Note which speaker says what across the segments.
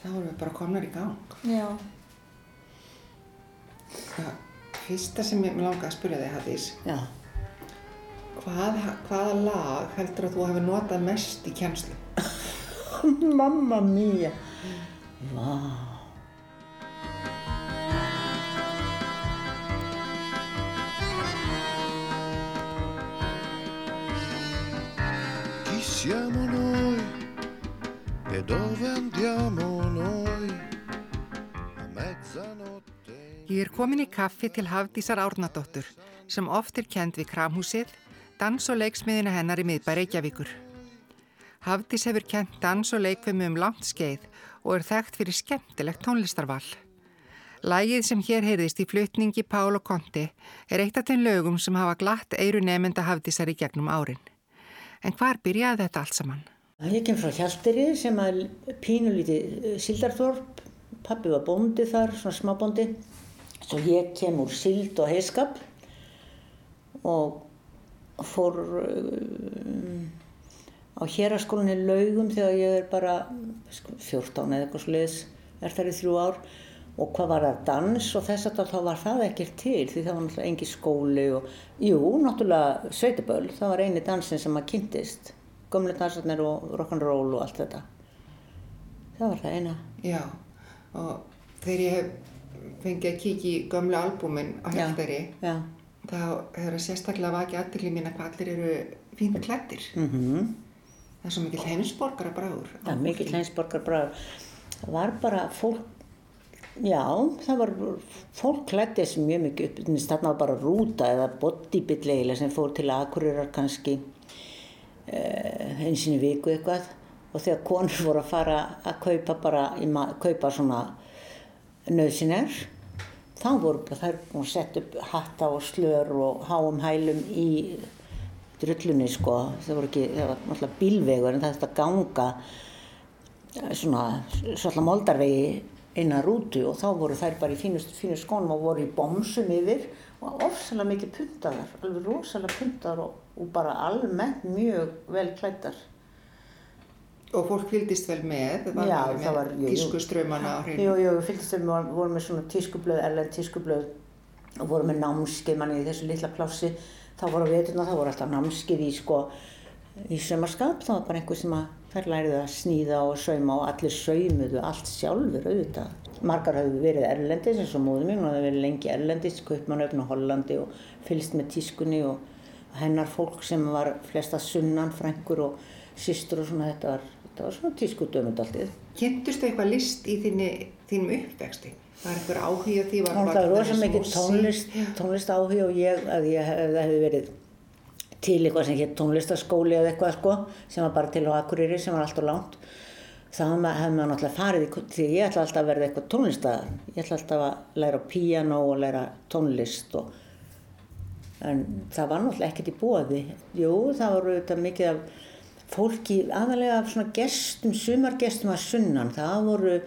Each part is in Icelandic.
Speaker 1: þá erum við bara komnar í gang.
Speaker 2: Já.
Speaker 1: Það fyrsta sem ég langaði að spyrja þig, Hafdís,
Speaker 3: Já.
Speaker 1: hvað, hvaða lag heldur að þú hefur notað mest í kjænslu?
Speaker 3: Mamma mía. Vá.
Speaker 4: Siamo noi e dove andiamo noi a mezzanotte?
Speaker 1: Ég er komin í kaffi til Hafdísar Árnadóttur sem oft er kend við Kramhúsið, dans- og leiksmiðina hennar í miðbæ Reykjavíkur. Hafdís hefur kent dans- og leikfimi um langt skeið og er þekkt fyrir skemmtilegt tónlistarval. Lægið sem hér heyrðist í flutningi Pál og Konti er eitt af þeim lögum sem hafa glatt eiru nefnda Hafdísar í gegnum árin. En hvar byrjaði þetta allt saman?
Speaker 3: Ég kem frá Hjaltiri sem er pínulítið sildarþorp. Pappi var bóndi þar, svona smábóndi. Svo ég kem úr sild og heiskap og fór uh, á héraskólinni laugum þegar ég er bara sko, 14 eða eitthvað sliðis, er þar í þrjú ár. Og hvað var það dans og þess að þá var það ekkert til því það var náttúrulega engi skóli og jú, náttúrulega sveitaböll, það var eini dansin sem maður kynntist. Gömlu dansarnir og rock'n'roll og allt þetta. Það var það eina.
Speaker 1: Já, og þegar ég hef fengið að kíkja í gömlu albúmin á
Speaker 3: Já,
Speaker 1: Hjaltari,
Speaker 3: Já.
Speaker 1: þá hefur það sérstaklega vakið aðdegli mín að hvað allir eru fínt klættir.
Speaker 3: Mm
Speaker 1: Það er svo mikil heimsborgara bráður.
Speaker 3: Það er mikill hleinsborgar bræður. Það var bara fólk, já, það var, fólk klættist mjög mikið upp, þannig að þarna var bara rúta eða bodybuild eiginlega sem fór til Akureyrar kannski eins og í viku eitthvað. Og þegar konur voru að fara að kaupa bara, kaupa svona nöðsynir, þá voru bara þær búin að setja upp hatta og slör og háum hælum í drullunni sko, það voru ekki, það var náttúrulega bílvegur en það þetta ganga eh, svona svolítið moldarvegi innan rútu. Og þá voru þær bara í fínu, fínu skónum og voru í bomsum yfir. Og ofsalega mikið puntaðar, alveg rosalega puntaðar og, og bara almennt mjög vel klættar.
Speaker 1: Og fólk fylgdist vel með, það var
Speaker 3: Já,
Speaker 1: alveg
Speaker 3: það var-
Speaker 1: tískuströmmana á hreinu.
Speaker 3: Jú, jú, við vorum, vorum með svona tískublöð, erlend tískublöð og vorum með námskeið manni í þessu litla plássi. Þá voru veturna, þá voru alltaf námskeið í sko, í sömarskap. Það var bara einhver sem að þær læriði að sníða og sauma og allir saumuðu allt sjálfur auðvitað. Margar hafðu verið erlendis eins og móður mín, hún hafði verið lengi erlendis, Kaupmannöfn og Hollandi og fylgst með tískunni og hennar fólk sem var flesta sunnan, frængur og systur og svona þetta var, þetta var svona tískudömund alltið.
Speaker 1: Kynntustu eitthvað list í þinni, þínum uppvexti? Var eitthvað áhuga því? Var
Speaker 3: Það
Speaker 1: bara
Speaker 3: var rosa mikið tónlist, tónlist áhuga og ég, að ég hef, það hefði verið til eitthvað sem hétt tónlistaskóli eða eitthvað sko, sem var bara til á Akureyri, sem var alltaf langt. Þá hefði maður, náttúrulega farið því ég ætla alltaf að verða eitthvað tónlista, ég ætla alltaf að læra píano og læra tónlist og, en það var náttúrulega ekkert í bóði. Jú, það voru auðvitað mikið af fólki, aðalega af svona gestum, sumargestum að sunnan, það voru uh,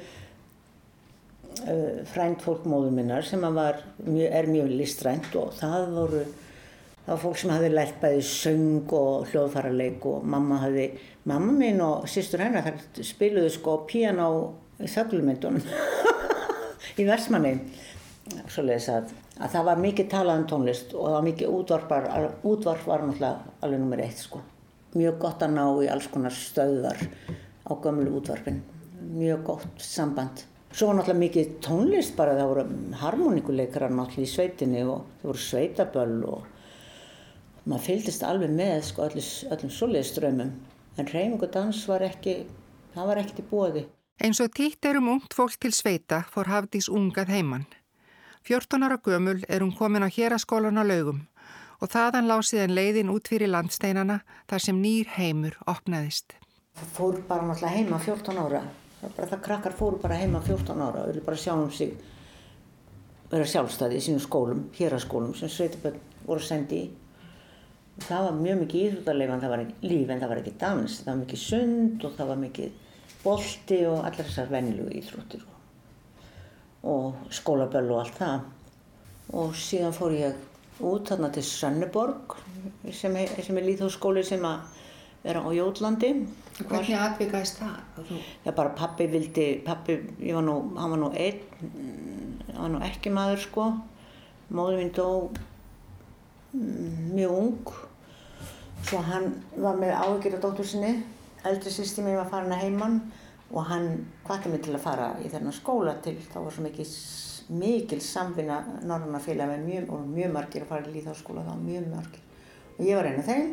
Speaker 3: frænt fólk móður minnar sem var, er mjög listrænt og það voru það var fólk sem hafði lært bæði söng og hljóðfaraleik og mamma hafði mamma mín og sýstur hennar þær spiluðu sko piano í þöglumyndunum í versmanni svoleiðis að, að það var mikið talað um tónlist og það var mikið útvarpar útvarp var náttúrulega alveg nummer eitt sko mjög gott að ná í alls konar stöðvar á gömlu útvarpin mjög gott samband Svo var náttúrulega mikið tónlist bara, það voru harmonikuleikarar náttúrulega í sveitinni og það voru sveitaböll og maður fylgdist alveg með sko öllum, öllum svoleiðströmmum. En reyning og dans var ekki, það var ekkert í bóði.
Speaker 1: Eins og títt er um ungt fólk til sveita fór Hafdís ungað heimann. 14 ára gömul er hún komin á héraskólan á laugum og þaðan lág síðan leiðin út fyrir landsteinana þar sem nýr heimur opnaðist.
Speaker 3: Það fór bara náttúrulega heima 14 ára. Það bara það krakkar fóru bara heima 14 ára og vilja bara sjá um sig vera sjálfstæði í sínum skólum, héraskólum sem sveitaböld voru sendi í. Það var mjög mikið íþróttarleif en það var ekki líf en það var ekki dans. Það var mikið sund og það var mikið bolti og allar þessar vennilugu íþróttir og, og skólaböll og allt það. Og síðan fór ég út þarna til Sönneborg sem er, sem er líðhússkóli sem að vera á Jótlandi.
Speaker 1: Hvernig atvikaðist það?
Speaker 3: Já, bara pappi vildi, pappi, ég var nú, hann var nú einn, hann var nú ekki maður sko. Móður mín dó mm, mjög ung. Svo hann var með áhyggjur á dóttur sinni. Eldri sýsti mín var farin að heimann og hann hvati mig til að fara í þennan skóla til, þá var svo mikið, mikil samvinna norðanarfélag með mjög, mjög margir að fara í líðháskóla, var mjög margir. Og ég var einu þeim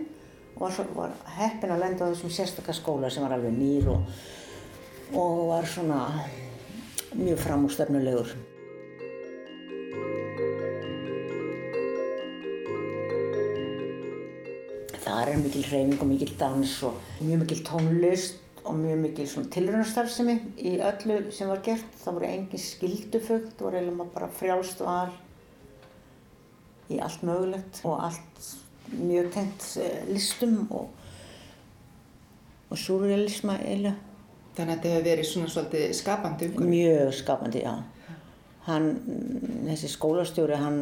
Speaker 3: og var, svo, var heppin að lenda á þessum sérstakka skóla sem var alveg nýr og, og var svona mjög framústefnulegur. Það er mikil hreyfing og mikil dans og mjög mikil tónlist og mjög mikil tilröðnarstarfsemi í öllu sem var gert. Það voru engin skildufögt, það voru eiginlega bara frjálst val í allt mögulegt og allt mjög tengt listum og, og surrealisma eiginlega.
Speaker 1: Þannig að þetta hefur verið svona svolítið skapandi umhverfi?
Speaker 3: Mjög skapandi, já. Hann, þessi skólastjóri, hann,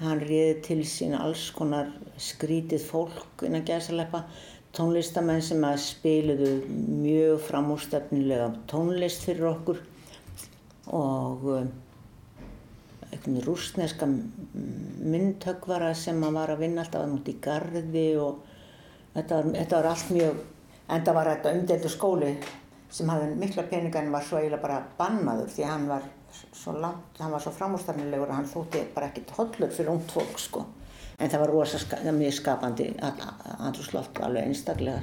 Speaker 3: hann riði til sín alls konar skrítið fólk innan gæðsaleppa, tónlistamenn sem að spiluðu mjög framúrstefnilega tónlist fyrir okkur og eitthvað rúsneska myndhöggvara sem að var að vinna alltaf að núti í gardi og þetta var, þetta var allt mjög, en það var þetta umdeldu skóli sem hafði mikla peninga en var svo eiginlega bara bannaður því hann var svo langt, hann var svo framúrstefnilegur að hann þótti bara ekkert hollur fyrir ungt fólk sko. En það var rosa, það var mjög skapandi andrúsloft alveg einstaklega.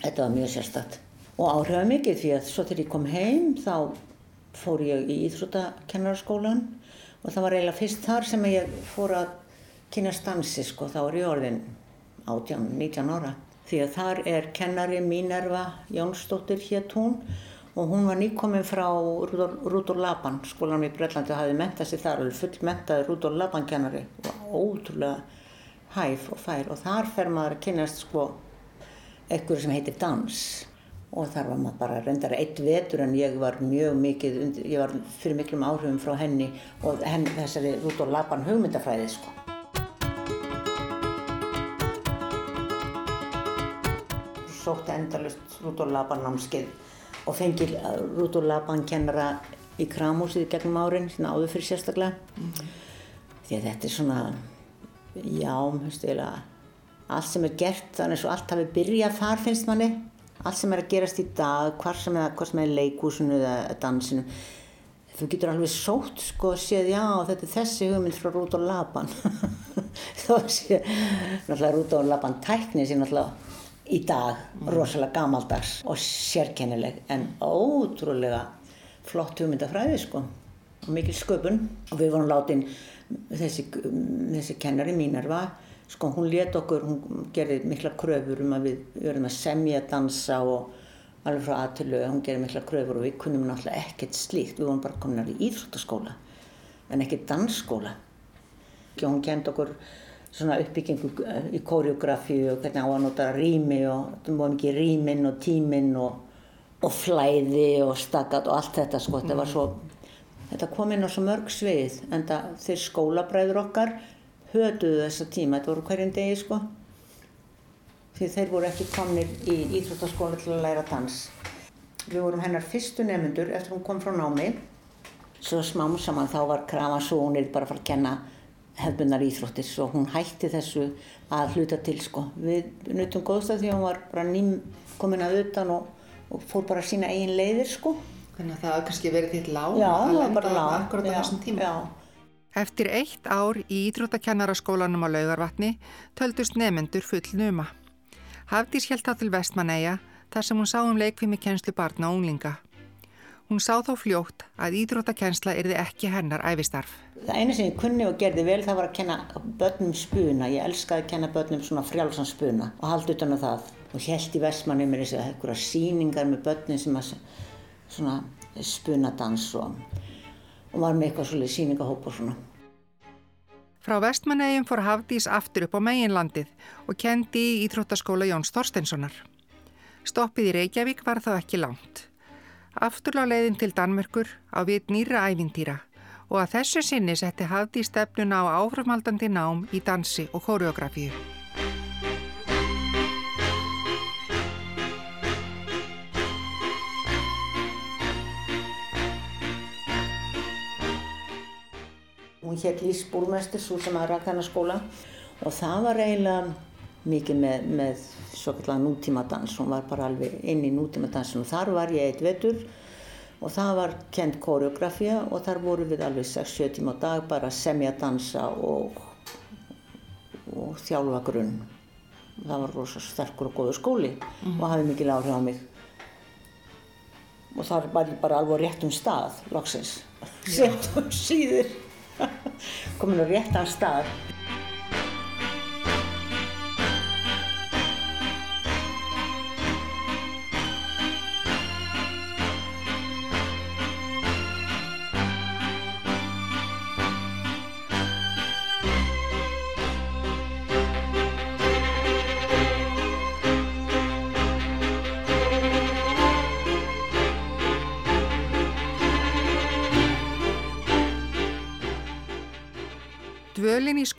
Speaker 3: Þetta var mjög sérstakt. Og áhrifa mikið því að svo þegar ég kom heim þá fór ég í Íþróttakennarskólan og það var eiginlega fyrst þar sem ég fór að kynna stansi sko, þá er ég orðin 18, 19 ára. Því að þar er kennari Mínerva Jónsdóttir hétt hún og hún var nýkominn frá Rúdór Laban, skólanum í Breitlandi og hafði mentað sér þar, alveg full mentaði Rúdór Laban kennari og ótrúlega hæf og fær og þar fer maður að kynast sko eitthvað sem heitir dans og þar var maður bara reyndar eitt vetur en ég var mjög mikið, ég var fyrir miklum áhrifum frá henni og henni þessari Rúdór Laban hugmyndafræði sko. Sótti endalust Rúdór Laban námskeið og fengið Rúdór Laban kennara í kramhúsið gegnum árin, svona áður fyrir sérstaklega mm -hmm. því að þetta er svona já, allt sem er gert, þannig að allt hafi byrjað þar finnst manni. Allt sem er að gerast í dag, hvar sem er, sem er leikúsinu eða dansinu þú getur alveg sótt sko og séð já, þetta er þessi hugmynd frá Rúdór Laban. Þá sé náttúrulega Rúdór Laban tækni sér náttúrulega í dag, rosalega gamaldags og sérkennileg en ótrúlega flott hugmyndafræði sko og mikil sköpun. Og við vorum látin þessi, þessi kennari Mínerva sko hún let okkur, hún gerði mikla kröfur um að við verðum að semja dansa og alveg frá aðtölu hún gerði mikla kröfur og við kunnum náttúrulega ekkert slíkt, við vorum bara komin í íþróttaskóla en ekki dansskóla. Og hún kend okkur svona uppbyggingu í koreografi og hvernig á að nota rými og það var mikið rýminn og tíminn og, og flæði og stakkat og allt þetta sko, mm. þetta var svo þetta kom inn á svo mörg svið en það þeir skólabræður okkar hötuðu þessa tíma, þetta voru hverjum degi sko því þeir voru ekki komnir í íþróttaskóla til að læra dans við vorum hennar fyrstu nefnendur eftir hún kom frá námi svo smám saman þá var er bara að fara að kenna hefðbunnar íþróttir svo hún hætti þessu að hluta til sko. Við nutum góðstað því hún var bara ným komin að utan og, og fór bara sína eigin leiðir sko.
Speaker 1: Þannig að það hafði kannski verið þitt
Speaker 3: Já,
Speaker 1: að
Speaker 3: það
Speaker 1: lenda akkurat á þessum tíma.
Speaker 3: Já,
Speaker 1: Eftir eitt ár í Íþróttakennaraskólanum á Laugarvatni töldust nefendur full numa. Hafdís held þá til Vestmanæja þar sem hún sá um leikfimi kennslu barna og unglinga. Hún sá þá fljótt að íþróttakennsla yrði ekki hennar æfistarf.
Speaker 3: það eina sem ég kunni og gerði vel það var að kenna börnum spuna. Ég elskaði að kenna börnum svona frjálsan spuna og haldi utan á það. Og held í með börnum sem að svona spunadans og, og var með eitthvað svolítið sýningahóp og svona.
Speaker 1: Frá Vestmanægjum fór Hafdís aftur upp á meginlandið og kendi í Íþróttaskóla Jóns Þorsteinssonar. Stoppið í Reykjavík var þá ekki langt. Aftur á leiðin til Danmörkur á vit nýra ævintýra og að þessu sinni setti Hafdís stefnuna á áframhaldandi nám í dansi og koreografíu.
Speaker 3: Hétt Lís Búrmestur, svo sem að rækka hennar skóla. Og það var eiginlega mikið með, með svo kallega nútímadans, hún var bara alveg inn í nútímadansin og þar var ég eitt vetur og það var kent koreografía og þar voru við alveg 6-7 tíma á dag bara semja dansa og, og þjálfa grunn. Það var rosa sterkur og góður skóli og hafði mikil áhrif á mig. Og þar var ég bara alveg á réttum stað, loksins, sent og síður, komin á réttan stað.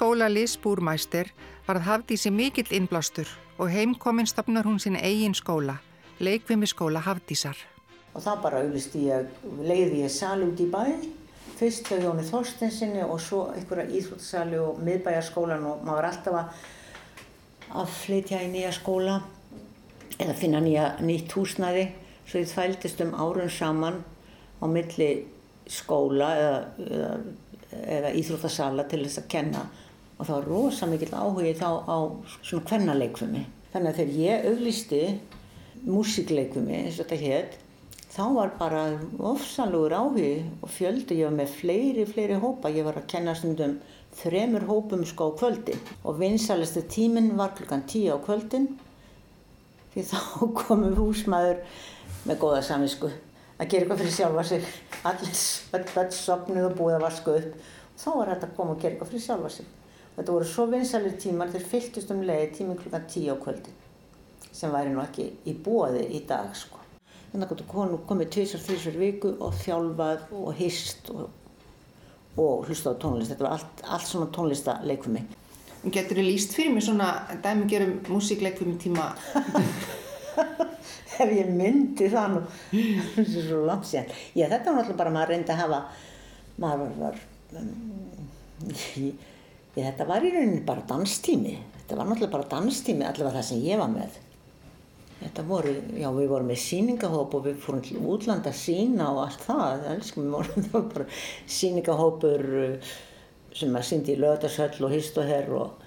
Speaker 1: Skóla Liz Búrmæster varð Hafdísi mikill innblástur og heimkominn stopnar hún sinni eigin skóla, leikvimi skóla Hafdísar.
Speaker 3: Og þá bara auðvist ég, leiði ég sali út í bæ, fyrst hjá Jóni Þorstensinni og svo einhverja íþróttasali og miðbæjarskólan og maður alltaf að, flytja í nýja skóla eða finna nýja, nýtt húsnæði svo ég þvældist um árun saman á milli skóla eða, eða, eða íþróttasala til þess að kenna og það var rosa mikill áhugi þá á svona kvennaleikfumi. Þannig að þegar ég auðlisti músikleikfumi, eins og þetta hétt, þá var bara ofsanlugur áhugi og fjöldi ég með fleiri, fleiri hópa. Ég var að kenna stundum þremur hópum sko á kvöldi og vinsalistu tíminn var klukkan tíu á kvöldin því þá komum húsmaður með góða saminsku að gera eitthvað fyrir sjálfa sig. Allir sopnuð og búið að vaska upp. Þá var þetta að koma og gera eitthvað fyrir sjálfa sig. Þetta voru svo vinsalir tímar þeir fylltust um leiði tíminn klukkan tíu á kvöldin sem væri nú ekki í bóði í dag sko. Þannig að konu komið tvisar, þrísar viku og þjálfað og hist og, og hlusta á tónlist. Þetta var allt, allt svona tónlistaleikfumi.
Speaker 1: Getur þið líst fyrir mig svona dæmi gerum músikleikvimi tíma?
Speaker 3: Ef ég myndi það nú, þetta er svo langt síðan. Já, þetta var náttúrulega bara maður reyndi að hafa, maður var, um, ég, ég, þetta var í rauninni bara danstími. Þetta var náttúrulega bara danstími, allavega það sem ég var með. Þetta voru, já við vorum með síningahóp og við fórum til útland að sína og allt það, elskum vorum, það var bara síningahópur uh, sem að síndi í lögðarshöll og hist og herr og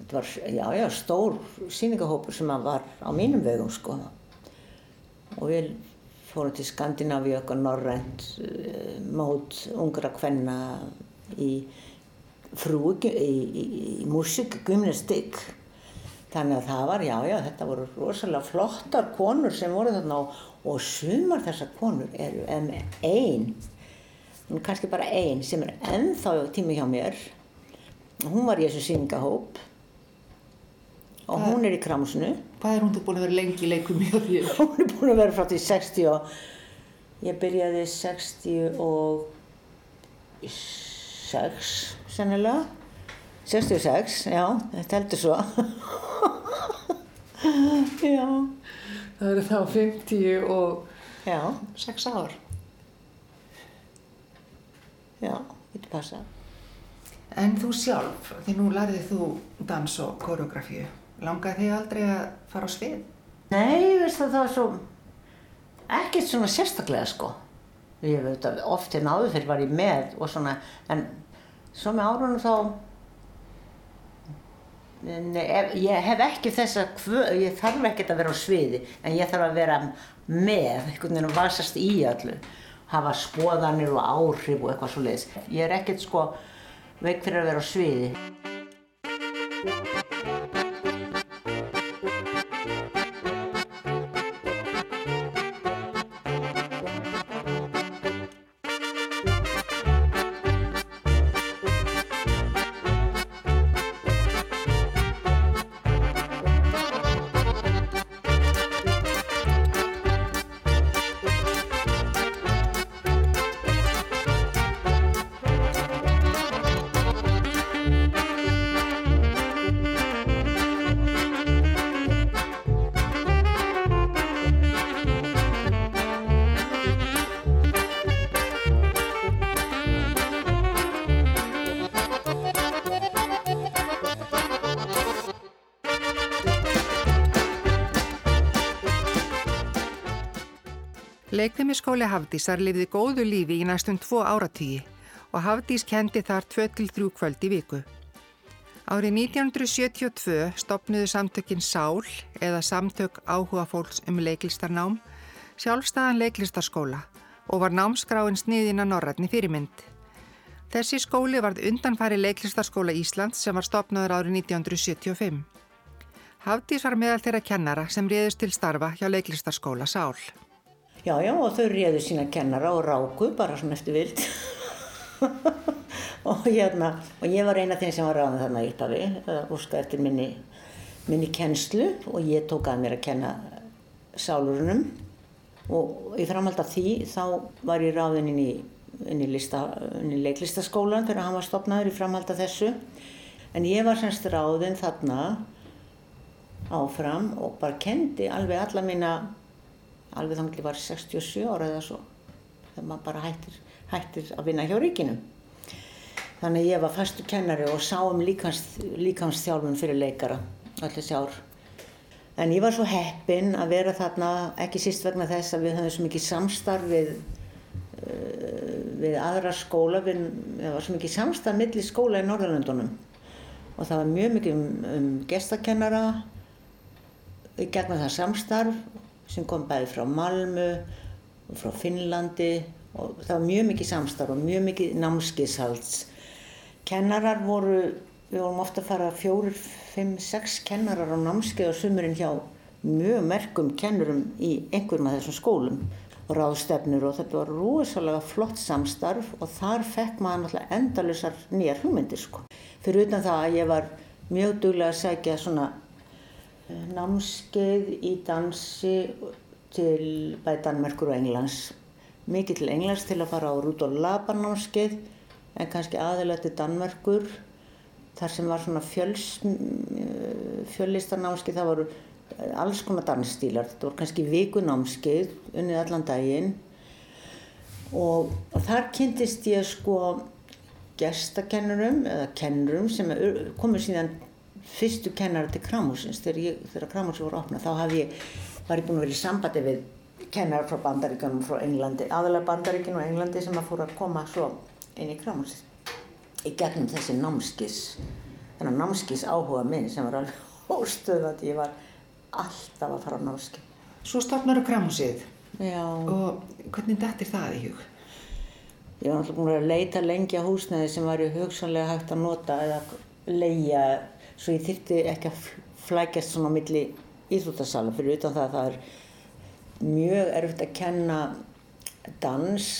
Speaker 3: þetta var, já já, stór síningahópur sem að var á mínum vegum sko. Og við fórum til Skandinavíu okkar norrænt uh, mót ungra kvenna í frú, í, í, í músík, gymnastik. Þannig að það var, já, já, þetta voru rosalega flottar konur sem voru þarna og, og sumar þessar konur eru einn, kannski bara einn sem er ennþá tími hjá mér. Hún var í þessu syngahóp og
Speaker 1: Hvað-
Speaker 3: hún er í kramsinu.
Speaker 1: Hvað er hún þú búin að vera lengi í leikum hjá þér?
Speaker 3: Hún er búin að vera frá því 60 og ég byrjaði 66 sennilega. 66, já, þetta heldur svo. já,
Speaker 1: Það eru þá 50 og
Speaker 3: já,
Speaker 1: 6 ár.
Speaker 3: já, getur passað.
Speaker 1: En þú sjálf, því nú lærið þú dans og koreografíu, langaði þig aldrei að fara á svið?
Speaker 3: Nei, veist það, það var svo, ekkert svona sérstaklega sko. Ég veit að oft en áður fyrir var ég með og svona, en svo með árunum þá, Nei, ef, ég hef ekki þessa, kvö, ég þarf ekkert að vera á sviði, en ég þarf að vera með, einhvern veginn að vasast í öllu, hafa skoðanir og áhrif og eitthvað svo leiðis. Ég er ekkert sko veik fyrir að vera á sviði.
Speaker 1: Leiknimiskóli Hafdísar lifði góðu lífi í næstum tvo áratýji og Hafdís kendi þar 2-3 kvöld í viku. Árið 1972 stopnuðu samtökin Sál eða Samtök áhuga fólks um leiklistarnám sjálfstæðan leiklistarskóla og var námskráin sniðina norrætni fyrirmynd. Þessi skóli varð undanfæri leiklistarskóla Íslands sem var stopnaður árið 1975. Hafdís var meðal þeirra kennara sem réðust til starfa hjá leiklistarskóla Sál.
Speaker 3: Já, já, og þau réðu sína kennara og ráku bara svona eftir vild. og hérna, og ég var eina þeim sem var ráðin þarna í Ítafi, úrska eftir minni, minni kennslu og ég tók að mér að kenna sálurunum og í framhald af því þá var ég ráðin inn í inn í, lista, inn í leiklistaskólan þegar hann var stopnaður í framhald af þessu en ég var semst ráðinn þarna áfram og bara kendi alveg alla mína alveg ég var 67 ára eða svo þegar maður bara hættir, hættir að vinna hjá ríkinu. Þannig ég var fastu kennari og sá um líkamsþjálfun fyrir leikara allir þessi ár. En ég var svo heppin að vera þarna ekki síst vegna þess að við höfum svo mikið samstarf við við aðra skóla, við, það var svo mikið samstað millir skóla í Norðurlandunum og það var mjög mikið um, um gestakennara í gegnum það samstarf sem kom bæði frá Malmu og frá Finnlandi og það var mjög mikið samstarf og mjög mikið námskiðshalds. Kennarar voru, við vorum ofta að fara fjórir, fimm, sex kennarar á námskið og sumurinn hjá mjög merkum kennurum í einhverjum af þessum skólum og ráðstefnur og þetta var rosalega flott samstarf og þar fekk maður náttúrulega endalusar nýjar hugmyndir sko. Fyrir utan það að ég var mjög duglega að segja svona námskeið í dansi til bæði Danmerkur og Englands. Mikið til Englands til að fara á Rúdolf Laban námskeið en kannski aðeins til Danmerkur þar sem var svona eh, fjöllistarnámskeið það voru alls konar dansstílar, þetta voru kannski vikunámskeið unnið allan daginn og þar kynntist ég sko gestakennurum eða kennurum sem komur síðan fyrstu kennara til Kramhúsins þegar, þegar Kramhúsi voru opnað þá ég, var ég búin að vera í sambandi við kennar frá Bandaríkanum frá Englandi aðalega Bandaríkinu og Englandi sem að fóra að koma svo inn í Kramhúsi í gegnum þessi námskis þennan námskis áhuga minn sem var alveg óstöðat ég var alltaf að fara á námski.
Speaker 1: Svo stopnar þú kramhúsið og hvernig dættir það í hug?
Speaker 3: Ég var alltaf búin að leita lengi á húsnæði sem var hugsanlega hægt að nota eða leia svo ég þyrtti ekki að flækjast svona á milli íþrótasala fyrir utan það að það er mjög erfitt að kenna dans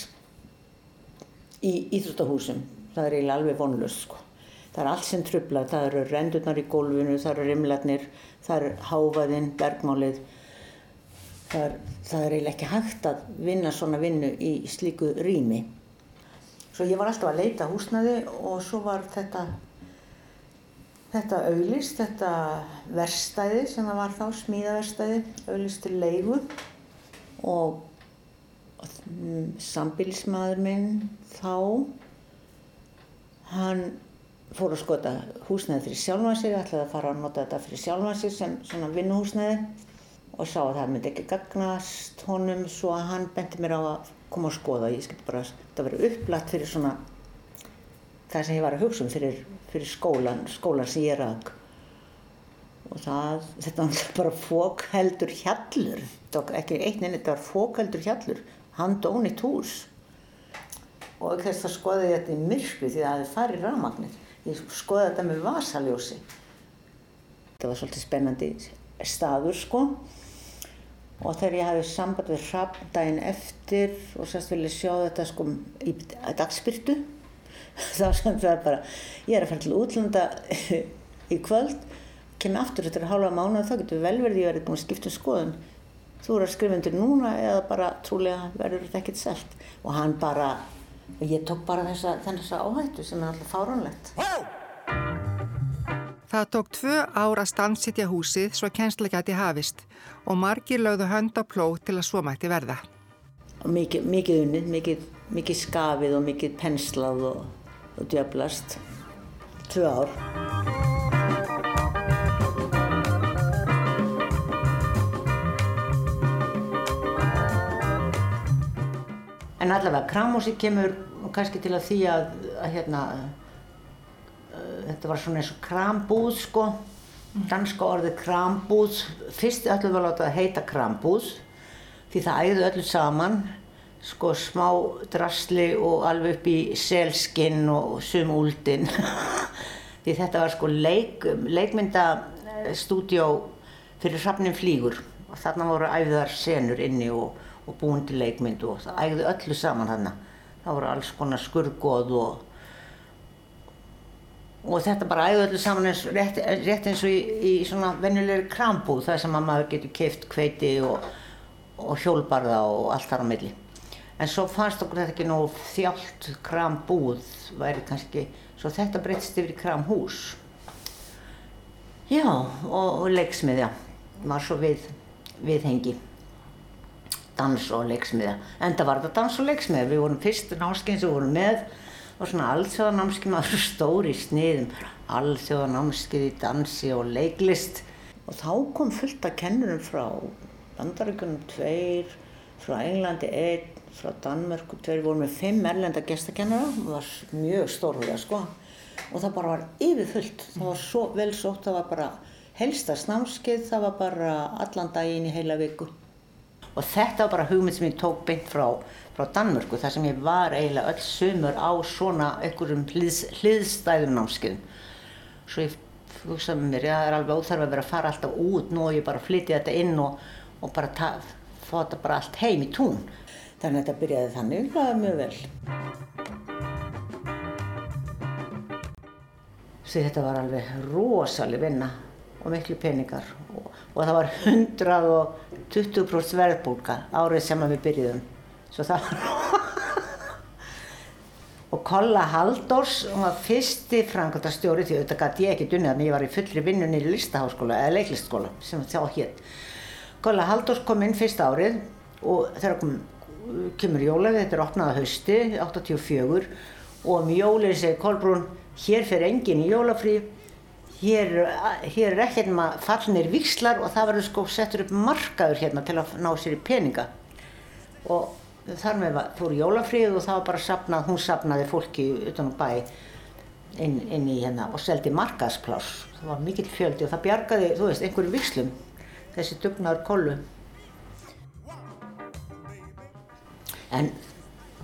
Speaker 3: í íþrótahúsum. Það er eiginlega alveg vonlust sko. Það er allt sem trublar, það eru rendurnar í gólfinu, það eru rimlarnir, það er háfaðinn, bergmálið. Það er, það er eiginlega ekki hægt að vinna svona vinnu í slíku rými. Svo ég var alltaf að leita húsnaði og svo var þetta, þetta auðlist, þetta verstæði sem það var þá, smíðaverstæði, auðlist til leigu og sambilsmaður minn þá, hann fór að skota húsnæði fyrir sjálfansir, ætlaði að fara að nota þetta fyrir sjálfansir sem svona vinnuhúsnæði og sá að það myndi ekki gagnast honum svo að hann benti mér á að koma að skoða. Ég skilti bara að þetta verið upplætt fyrir svona það sem ég var að hugsa um fyrir, fyrir skólan, skólan sem ég rak. Og það, þetta var bara fókheldur hjallur, ekki eitt en þetta var fókheldur hjallur, handónitt hús. Og þess að skoði ég þetta í myrkvi því að það hefði farið rafmagnir ég skoði þetta með vasaljósi. Þetta var svolítið spennandi staður sko og þegar ég hafði samband við hrapp daginn eftir og sérst vil ég sjá þetta sko í dagspyrtu þá sem það bara ég er að fara til útlanda í kvöld kemur aftur þetta er hálfa mánu þá getur vel verið ég verið búin að skipta um skoðun þú eru að skrifa undir núna eða bara trúlega verður þetta ekkert selt og hann bara ég tók bara þessa, þessa áhættu sem er alltaf fáránlegt.
Speaker 1: Það tók tvö ár að stannsitja húsið svo kjensla gæti hafist og margir lögðu hönd á plót til að svo mætti verða.
Speaker 3: Mikið unnið, mikið, mikið skafið og mikið penslað og, og djöblast. Tvö ár. En allavega, kramhúsi kemur kannski til að því að, að hérna, uh, þetta var svona eins og krambúð sko, danska orðið krambúð, fyrst ætlum við að láta það heita krambúð því það ægðu öllu saman, sko smá drasli og alveg upp í selskinn og sumúldin, því þetta var sko leik, leikmyndastúdjó fyrir Hrafnin flýgur og þarna voru æfðar senur inni og, og búin til leikmyndu og það ægðu öllu saman þarna. Það voru alls konar skurðgóð og og þetta bara ægðu öllu saman eins, rétt, rétt eins og í, í svona venjulegri krambúð þar sem að maður getur keift kveiti og, og hjólbarða og allt þar á milli. En svo fannst okkur þetta ekki nógu þjált krambúð væri kannski, svo þetta breytist yfir í kramhús. Já, og, og leiksmiðja var svo við, viðhengi dans og leiksmiðja. Enda var þetta dans og leiksmiðja. Við vorum fyrstu námskeið sem við vorum með og svona alþjóðanámskeið maður stór í sniðum. Alþjóðanámskeið í dansi og leiklist. Og þá kom fullt af kennurum frá Bandaríkunum tveir, frá Englandi einn, frá Danmörku tveir. Við vorum með fimm erlenda gestakennara. Það var mjög stórhuga sko. Og það bara var yfirfullt. Það var svo vel sótt. Það var bara helstast námskeið. Það var bara allan daginn í heila viku. Og þetta var bara hugmynd sem ég tók beint frá, frá Danmörku þar sem ég var eiginlega öll sumur á svona einhverjum hliðs, hliðstæðum námskeiðum. Svo ég hugsaði með mér, já það er alveg óþarf að vera að fara alltaf út nú og ég bara flytja þetta inn og, og bara ta, þetta bara allt heim í tún. Þannig að þetta byrjaði þannig, var mjög vel. Svo þetta var alveg rosaleg vinna og miklu peningar og, og það var 120% verðbólka árið sem við byrjuðum. Svo það var og Kolla Halldórs, hún var fyrsti framkvæmdastjóri því auðvitað gæti ég ekki dunnið þannig ég var í fullri vinnunni í listaháskóla eða leiklistskóla sem þá hétt. Kolla Halldórs kom inn fyrsta árið og þegar kom, kemur jólið, þetta er opnað að hausti, 84 og um jólið segir Kolbrún, hér fer enginn í jólafrí, hér, hér er ekkert maður fallnir vikslar og það verður sko settur upp markaður hérna til að ná sér í peninga. Og þar með fór jólafríð og það var bara sapnað, hún sapnaði fólki utan á bæ inn, inn í hérna og seldi markaðspláss. Það var mikill fjöldi og það bjargaði, þú veist, einhverju vikslum, þessi dugnaður kollu. En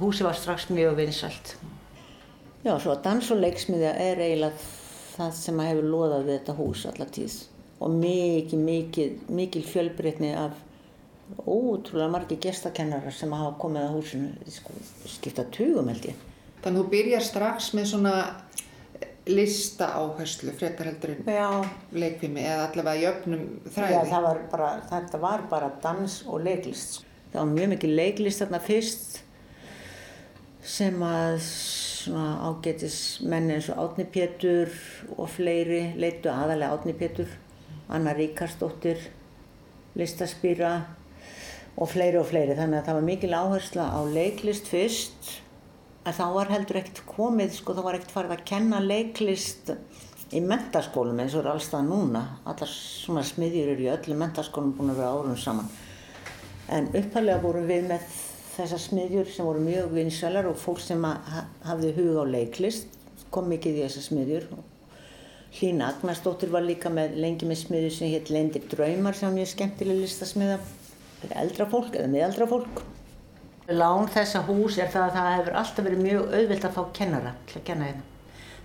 Speaker 3: húsi var strax mjög vinsalt. Já, svo að dans og leiksmiðja er eiginlega það sem að hefur loðað við þetta hús allar tíð og mikið, mikið, mikil fjölbreytni af ótrúlega margi gestakennarar sem hafa komið að húsinu, sko, skipta tugum held ég.
Speaker 1: Þannig að þú byrjar strax með svona lista áherslu frekar heldur en
Speaker 3: Já,
Speaker 1: leikfimi eða allavega í öfnum
Speaker 3: Já,
Speaker 1: þræði.
Speaker 3: það var bara, þetta var bara dans og leiklist. Það var mjög mikið leiklist þarna fyrst sem að svona ágætis menn eins og Átni Pétur og fleiri leitu aðalega Átni Pétur, Anna Ríkarsdóttir, listaspýra og fleiri og fleiri. Þannig að það var mikil áhersla á leiklist fyrst að þá var heldur ekkert komið, sko, þá var ekkert farið að kenna leiklist í mentaskólum eins og eru allstað núna. Allar svona smiðjur eru í öllum mentaskólum búin að vera árum saman. En upphæflega vorum við með þessar smiðjur sem voru mjög vinsælar og fólk sem hafði hug á leiklist kom mikið í þessar smiðjur. Hlín Agnarsdóttir var líka með, lengi með smiðju sem hétt Lendir draumar sem var mjög skemmtileg listasmiða fyrir eldra fólk eða miðaldra fólk. Lán þessa hús er það að það hefur alltaf verið mjög auðvilt að fá kennara til að kenna hérna.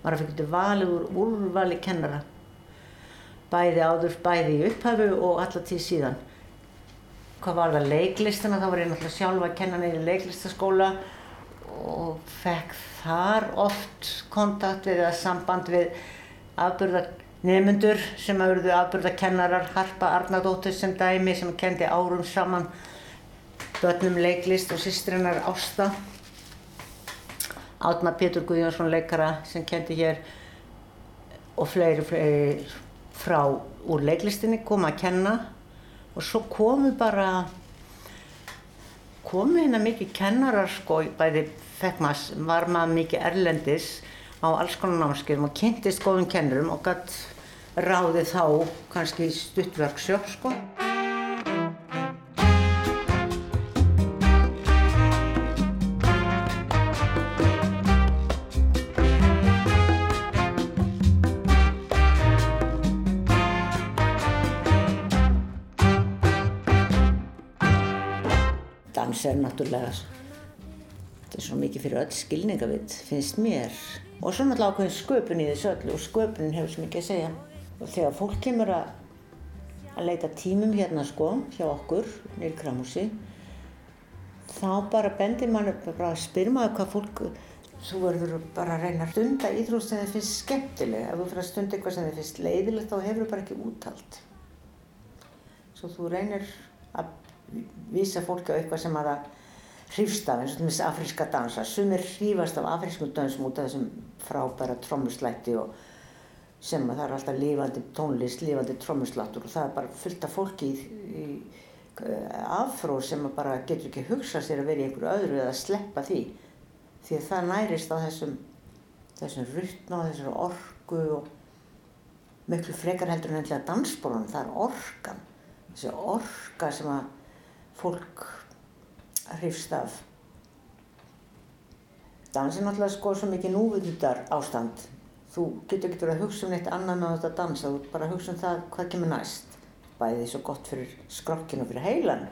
Speaker 3: Maður fyrir valið úr úrvali kennara. Bæði áður, bæði í upphafu og alla tíð síðan. Hvað var það leiklistina, þá var ég náttúrulega sjálf að kenna neyri leiklistaskóla og fekk þar oft kontakt við eða samband við afburða nefnendur sem að verðu afburða kennarar, Harpa Arnardóttir sem dæmi sem kendi árum saman börnum leiklist og sýstrinnar Ásta. Átna Pétur Guðjónsson leikara sem kendi hér og fleiri, fleiri frá úr leiklistinni kom að kenna og svo komu bara komu hérna mikið kennarar sko, bæði fekk maður, var maður mikið erlendis á alls konar námskeiðum og kynntist góðum kennurum og gætt ráðið þá kannski stuttverksjók sko. Dans er náttúrulega, þetta er svo mikið fyrir öll skilningavitt, finnst mér. Og svo náttúrulega ákveðin sköpun í þessu öllu og sköpunin hefur svo mikið að segja. Og þegar fólk kemur að, að leita tímum hérna sko, hjá okkur, nýr kramúsi, þá bara bendir mann upp, bara spyr maður hvað fólk, þú verður bara að reyna að stunda íþrótt sem þið finnst skemmtileg. Ef þú fyrir að stunda eitthvað sem þið finnst leiðilegt, þá hefur þú bara ekki úthald. Svo þú reynir að vísa fólki á eitthvað sem að það hrýfst af, eins og þessi afríska dansa. Sumir hrýfast af afrískum dansum út af þessum frábæra trommuslætti og sem að það er alltaf lifandi tónlist, lifandi trommuslættur og það er bara fullt af fólki í, í afró sem að bara getur ekki hugsað sér að vera í einhverju öðru eða sleppa því. Því að það nærist á þessum, þessum rytna og þessari orgu og miklu frekar heldur en ennilega dansbólunum, það er organ. Þessi orga sem að fólk hrifst af. Dans er náttúrulega sko svo mikið núvitundar ástand. Þú getur ekki verið að hugsa um neitt annað með þetta dansa, þú bara að hugsa um það hvað kemur næst. Bæði svo gott fyrir skrokkinu og fyrir heilan.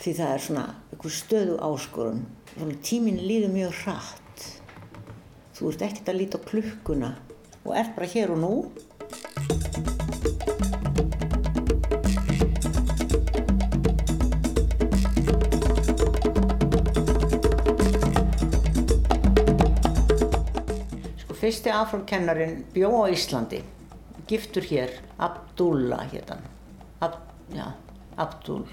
Speaker 3: Því það er svona einhver stöðu áskorun. Svona tíminn líður mjög hratt. Þú ert ekkert að líta á klukkuna og ert bara hér og nú. Fyrsti afrókennarin bjó á Íslandi, giftur hér, Abdullah hétan, Ab, já, Abdul.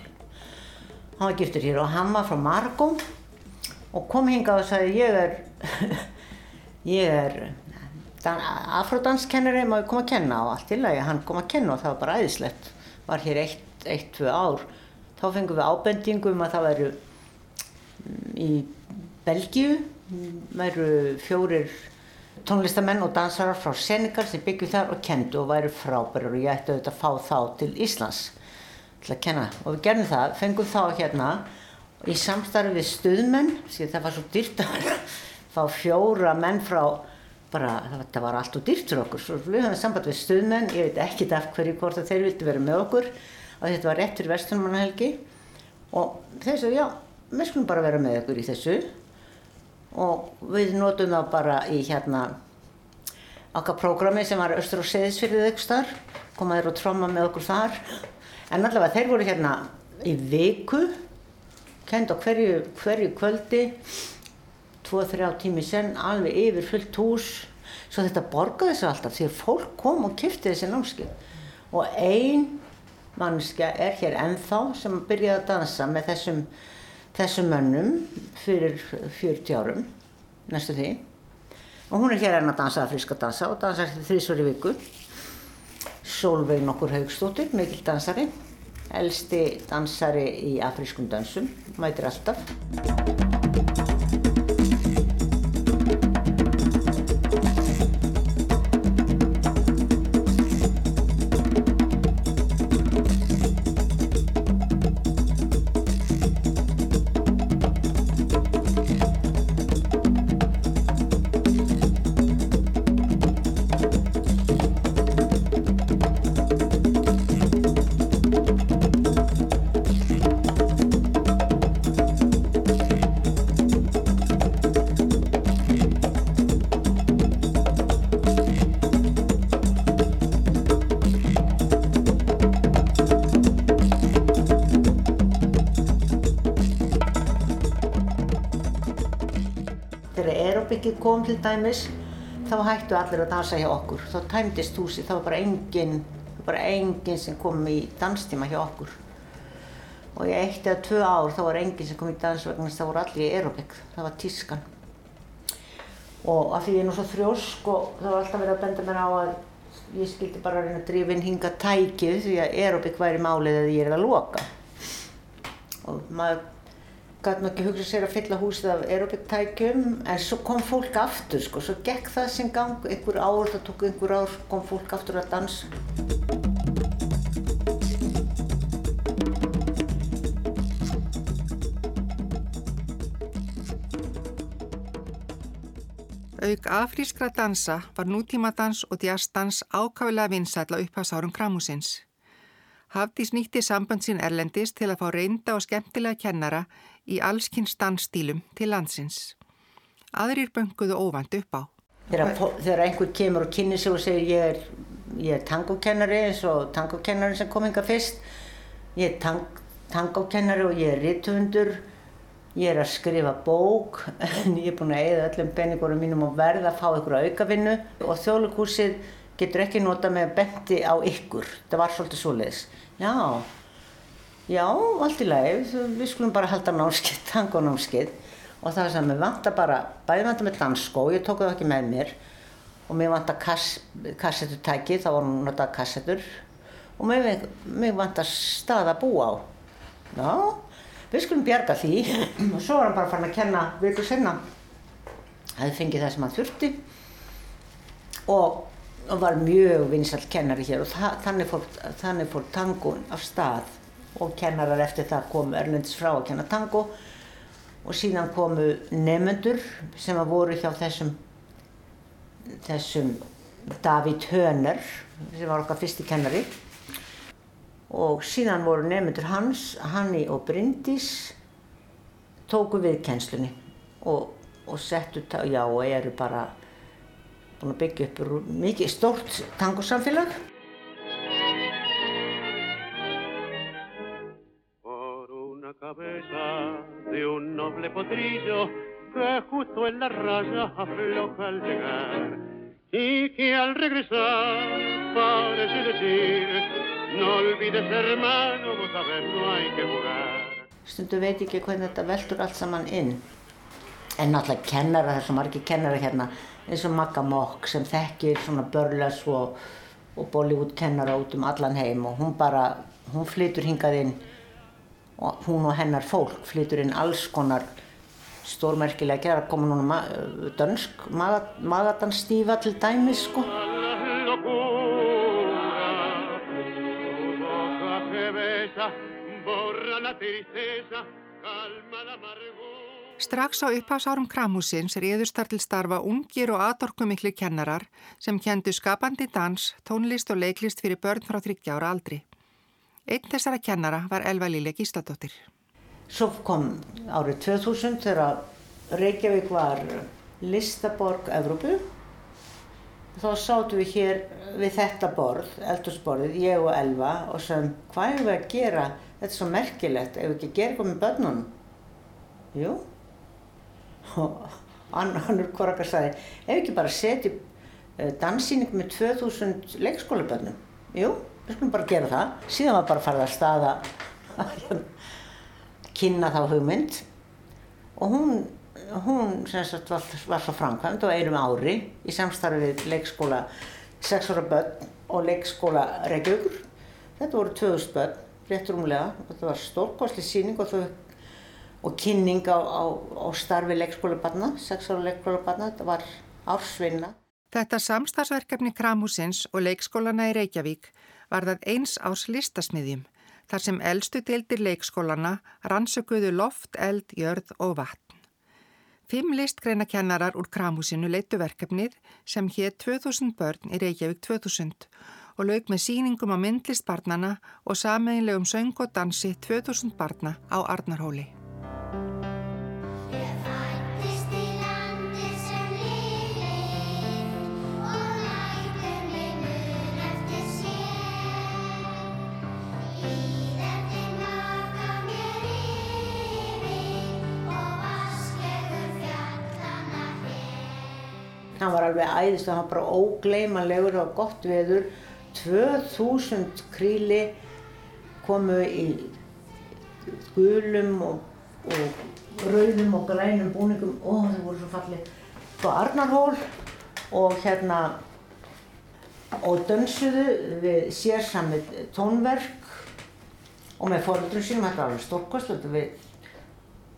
Speaker 3: Hann var giftur hér og hann var frá Margó og kom hingað og sagði ég er, ég er afródanskennari, ég koma að kenna og allt til að hann kom að kenna og það var bara æðislegt. Var hér eitt, eitt, tvö ár. Þá fengum við ábendingu um að það væru í Belgíu, væru fjórir tónlistamenn og dansarar frá Senegal sem byggju þar og kendu og væru frábærar og ég ætti auðvitað að fá þá til Íslands til að kenna. Og við gerðum það, fengum þá hérna í samstarfi við stuðmenn það var svo dýrt að fá fjóra menn frá bara, það var allt og dýrt fyrir okkur. Svo við höfum samband við stuðmenn, ég veit ekki af hverju hvort að þeir vildi vera með okkur og þetta var rétt fyrir vestunmannahelgi og þeir sagði já, við skulum bara vera með okkur í þessu og við notum það bara í hérna okkar prógrami sem var Östur og Seðisfyrðið ykkur starf, komaður og tromma með okkur þar. En allavega þeir voru hérna í viku kend á hverju, hverju kvöldi tvo, þrjá tími senn alveg yfir fullt hús. Svo þetta borgaði sig alltaf því að fólk kom og kifti þessi námskeið. Og ein mannskja er hér ennþá sem byrjaði að dansa með þessum þessum mönnum fyrir 40 árum, næstu því. Og hún er hér enn að dansa afríska dansa og dansar þrísvar í viku. Solveig nokkur Haugstóttir, mikil dansari, elsti dansari í afrískum dansum, mætir alltaf. Kom til dæmis, þá hættu allir að dansa hjá okkur. Þá tæmdist húsi, þá var bara enginn, bara enginn sem kom í danstíma hjá okkur. Og í eitt eða tvö ár þá var enginn sem kom í dans vegna þess að það voru allir í aerobik. Það var tískan. Og af því ég er nú svo þrjósk og það var alltaf verið að benda mér á að ég skildi bara reyna að drífa inn hinga tækið því að aerobik væri málið eða ég er að loka. Og maður gæti maður ekki hugsað sér að fylla húsið af aerobic-tækjum en svo kom fólk aftur sko, svo gekk það sem gang einhver ár, það tók einhver ár, kom fólk aftur að dansa.
Speaker 1: Auk afrískra dansa var nútímadans og djassdans ákafilega vinsætla upphásárum kramúsins. Hafdís nýtti samband sín erlendist til að fá reynda og skemmtilega kennara í allskynns dansstílum til landsins. Aðrir bönguðu óvand upp á.
Speaker 3: Þegar, þegar einhver kemur og kynni sig og segir ég er, er tangokennari eins og tangokennari sem kom hinga fyrst. Ég er tang, tangokennari og ég er ritthundur. Ég er að skrifa bók en ég er búin að eigða öllum penningurum mínum og verða að fá ykkur að aukavinnu og þjóðleikúsið getur ekki nota með benti á ykkur. Það var svolítið svoleiðis. Já, já, allt í lagi, við skulum bara halda námskeið, tangonámskeið. Og það er sem við vantar bara, bæði vantar með dansskó, ég tók það ekki með mér. Og mér vantar kass, kassetutæki, þá var hún notað kassetur og mér, mér vantar stað að búa á. Já, við skulum bjarga því. Og svo var hann bara farin að kenna vikur senna. Það hefði fengið það sem hann þurfti. Og, var mjög vinsall kennari hér. Og það, þannig, fór, fór tangon af stað og kennarar eftir það kom Erlendis frá að kenna tango. Og síðan komu nefnendur sem að voru hjá þessum þessum David Höner sem var okkar fyrsti kennari. Og síðan voru nefnendur hans, Hanni og Bryndís tóku við kennslunni og, og settu, já og eru bara búin að byggja upp mikið stórt tangosamfélag
Speaker 2: potrillo que justo en la raya afloja al llegar. Y que al regresar parece decir no olvides hermano, vos sabes no hay que jugar.
Speaker 3: Stundu veit ekki hvernig þetta veldur allt saman inn. En náttúrulega kennara, svo margi kennara hérna eins og Magga Mokk sem þekkir svona börlas og, og Bollywood kennara út um allan heim og hún bara, hún flytur hingað inn og hún og hennar fólk flytur inn alls konar stórmerkilega gera, koma núna ma dönsk magadanstífa til dæmis sko.
Speaker 1: Strax á upphásárum kramhúsins réðust þar til starfa ungir og aðdorkumikli kennarar sem kendu skapandi dans, tónlist og leiklist fyrir börn frá 30 ára aldri. Einn þessara kennara var Elva Líle Gísladóttir.
Speaker 3: Svo kom árið 2000 þegar Reykjavík var listaborg Evrópu. Þá sátum við hér við þetta borð, eldursborðið, ég og Elva og sem hvað er við að gera? Þetta er svo merkilegt, ef við ekki gerum eitthvað með börnunum? Jú. Og annur korrakar sagði, ef við ekki bara setjum danssýning með 2000 leikskólabörnum? Jú við skulum bara gera það. Síðan var bara að staða að kynna þá hugmynd og hún, hún sagt, var, var svo framkvæmd á einum ári í samstarfi við leikskóla 6 ára börn og leikskóla Reykjavíkur. Þetta voru 2000 börn, rétt rúmlega, þetta var stórkostli síning og, þau, og kynning á, á, á starfi leikskóla barna, 6 ára leikskóla barna, þetta var ársvinna.
Speaker 1: Þetta samstagsverkefni Kramhúsins og leikskólana í Reykjavík var það eins ás listasmiðjum þar sem eldstu deildir leikskólana rannsökuðu loft, eld, jörð og vatn. Fimm listgreina kennarar úr Kramhúsinu leitu verkefnið sem hér 2000 börn í Reykjavík 2000 og lauk með síningum á myndlist barnana og sameinlegum söng og dansi 2000 barna á Arnarhóli.
Speaker 3: Hann var alveg æðist og hann var bara ógleymanlegur og gott veður. 2000 kríli komu í gulum og, og rauðum og grænum búningum. Og það voru svo fallið á Arnarhól og hérna og dönsuðu við sérsamið tónverk og með fóröldurum sínum. Þetta var alveg við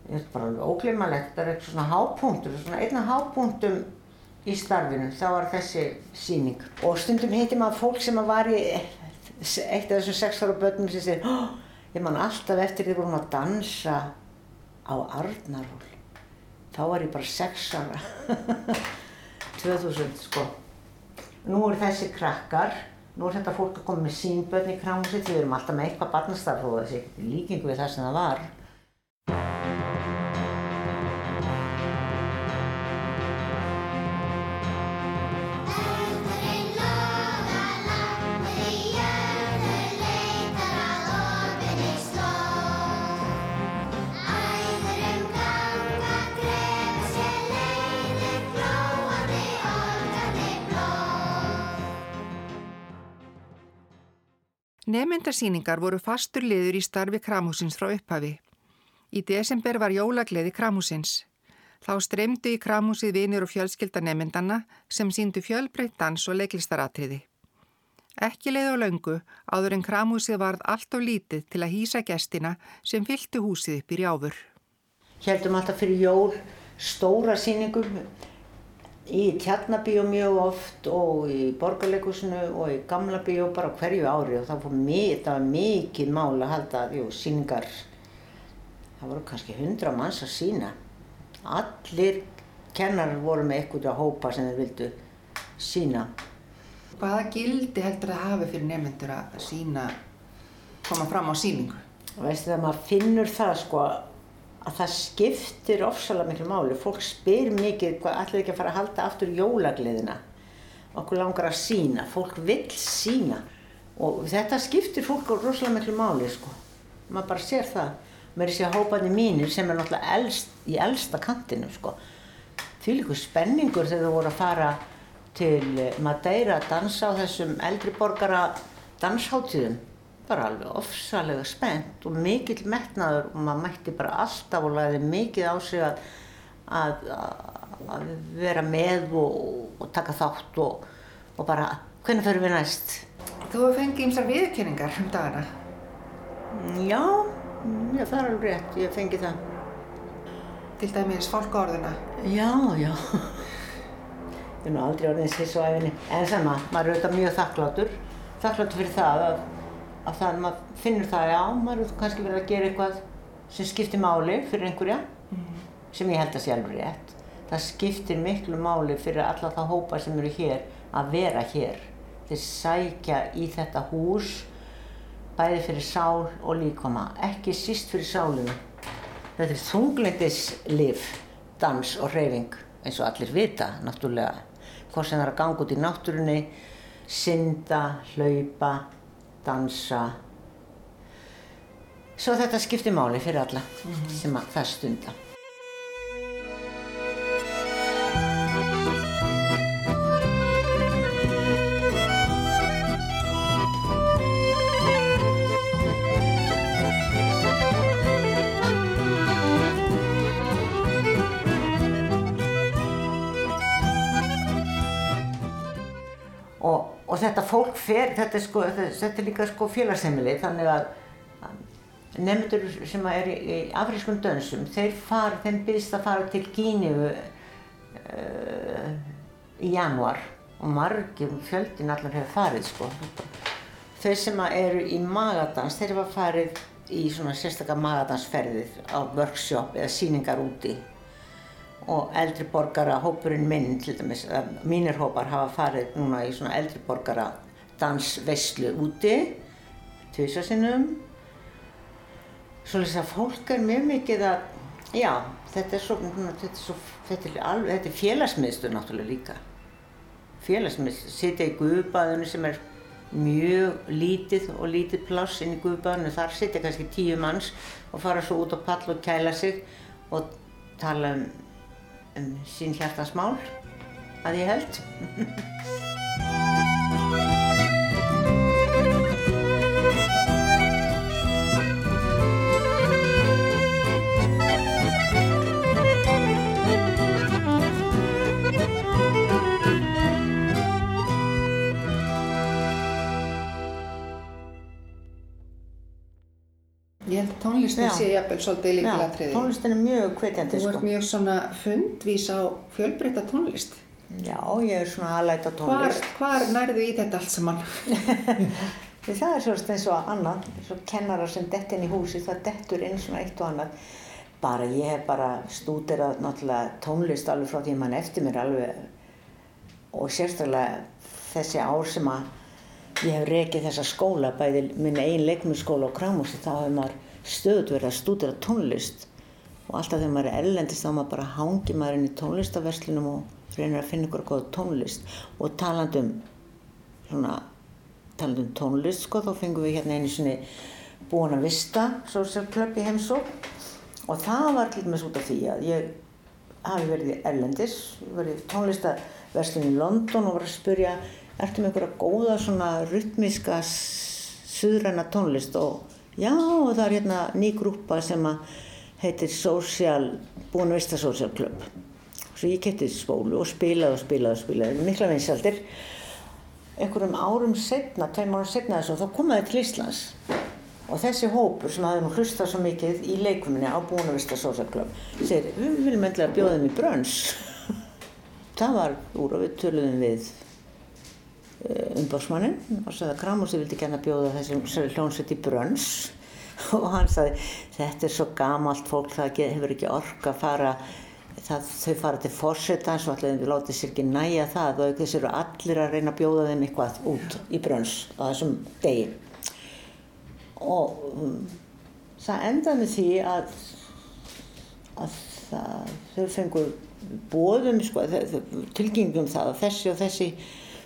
Speaker 3: þetta er bara alveg ógleymanlegt. Þetta er eitthvað svona hápunktur svona einna hápunktum í starfinu, þá var þessi síning. Og stundum heiti maður fólk sem var í eitt af þessum sex ára börnum sem segir oh, ég man alltaf eftir því vorum að dansa á Arnarhól. Þá var ég bara sex ára. 2000 sko. Nú eru þessi krakkar, nú er þetta fólk að koma með sín börn í krámsitt, við erum alltaf með eitthvað barnastarf og þessi líkingu við það sem það var.
Speaker 1: Nemyndasýningar voru fastur liður í starfi kramhúsins frá upphafi. Í desember var jólagleði kramhúsins. Þá streymdu í kramhúsið vinir og fjölskylda nemyndana sem síndu fjölbreytt dans og leiklistaratriði. Ekki leið á laungu áður en kramhúsið varð allt of lítið til að hýsa gestina sem fylgtu húsið upp í rjáfur.
Speaker 3: Heldum alltaf fyrir jól stóra síningum í tjarnabíu mjög oft og í borgarleikusinu og í gamla bíu bara hverju ári og það, var mikið mál að halda jú, síningar. Það voru kannski hundra manns að sína. Allir kennarar voru með eitthvað að hópa sem þeir vildu sína.
Speaker 1: Hvaða gildi heldur það hafi fyrir nefnendur að sína, koma fram á síningu?
Speaker 3: Veistu það, maður finnur það sko að það skiptir ofsalega miklu máli. Fólk spyr mikið hvað allir ekki að fara að halda aftur jólagliðina. Okkur langar að sína, fólk vill sína og þetta skiptir fólk á rosalega miklu máli sko. Maður bara sér það. Mér er sér hópaði mínir sem er náttúrulega elst, í elsta kantinu sko. Því líka spenningur þegar þú voru að fara til Madeira að dansa á þessum eldri borgara dansháttíðum bara alveg ofsalega spennt og mikill metnaður og maður mætti bara alltaf og lagði mikið á sig að, að, að vera með og, og taka þátt og, og bara hvernig fyrir við næst?
Speaker 1: Þú fengið ymsar viðkynningar um dagana.
Speaker 3: Já, já, það er alveg rétt, ég fengi það.
Speaker 1: Til dæmis fólkaorðuna?
Speaker 3: Já, já. Ég er nú aldrei orðin sér svo æfinni. En sama, maður er auðvitað mjög þakkláttur. Þakkláttur fyrir það að að það, maður finnur það, já, maður er kannski verið að gera eitthvað sem skiptir máli fyrir einhverja, mm. sem ég held að sé alveg rétt. Það skiptir miklu máli fyrir alla það hópa sem eru hér að vera hér. Þeir sækja í þetta hús, bæði fyrir sál og líkoma, ekki síst fyrir sálinu. Þetta er þungleitislif, dans og hreyfing, eins og allir vita, náttúrulega. Hvort sem það er að ganga út í náttúrunni, synda, hlaupa, dansa svo þetta skiptir máli fyrir alla mm -hmm. sem að það stunda fer, þetta er, sko, þetta er líka sko félagsheimili þannig að nefndur sem er í, í afrískum dönsum, þeir far, þeim byrjast að fara til Gíniu uh, í januar og margir fjöldin allar hefur farið sko. Þau sem eru í magadans, þeir hefa farið í svona sérstaklega magadansferðið á workshop eða síningar úti og eldri borgara, hópurinn minn til dæmis, mínir hópar hafa farið núna í svona eldri borgara dansveislu úti tvísasinnum svolítið að fólk er mjög mikið að já, þetta er svo þetta er, svo, þetta er, alveg, þetta er félagsmiðstur náttúrulega líka. Félagsmiðstur, sitja í guðbaðinu sem er mjög lítið og lítið pláss inn í guðbaðinu þar sitja kannski tíu manns og fara svo út á pall og kæla sig og tala um um sín hjartansmál að ég held.
Speaker 1: tónlistin sé jafnvel svolítið líkilatriði.
Speaker 3: Tónlistin er mjög hvetjandi
Speaker 1: sko. Þú ert mjög svona fundvís á fjölbreytta tónlist.
Speaker 3: Já, ég er svona aðlæta tónlist.
Speaker 1: Hvar, hvar nærðu í þetta allt saman?
Speaker 3: það er svona eins og annað, eins og kennarar sem dett inn í húsi, það dettur inn svona eitt og annað. Bara ég hef bara stúderað náttúrulega tónlist alveg frá því mann eftir mér alveg og sérstaklega þessi ár sem að ég hef rekið þessa skóla, bæði minn einn leikmjöskóla og kramúsi, þá hefur maður stöðut verið að stúdira tónlist. Og alltaf þegar maður er ellendist þá maður bara hangi maður inn í tónlistaverslunum og reynir að finna ykkur góð tónlist. Og talandum svona, talandum tónlist sko, þá fengum við hérna einu svoni búin að vista social club í heimsók og það var til dæmis út af því að ég hafi verið í ellendis, verið í tónlistaverslun í London og var að spurja ertu með einhverja góða svona rytmiska suðræna tónlist? Og já, og það er hérna ný grúpa sem að heitir Social, búin að vista Social Club. Svo ég kætti spólu og spilaði og spilaði og spilaði, mikla vinsaldir. Einhverjum árum setna, tveim árum setna þessu, þá komaði til Íslands. Og þessi hópur sem hafði nú hlustað svo mikið í leikuminni á búin að vista Social Club, segir, við viljum endlega bjóða þeim í brönns. það var úr og við töluðum við umbásmannin og sagði að Kramúsi vildi gæna bjóða þessum hljónsveit í brönns. Og hann sagði þetta er svo gamalt fólk það hefur ekki orka að fara það, þau fara til fórsetans og allir látið sér ekki næja það og þessu eru allir að reyna að bjóða þeim eitthvað út í brönns á þessum degi. Og um, það endaði því að, að það, þau fengur bóðum sko, tilgengum það að þessi og þessi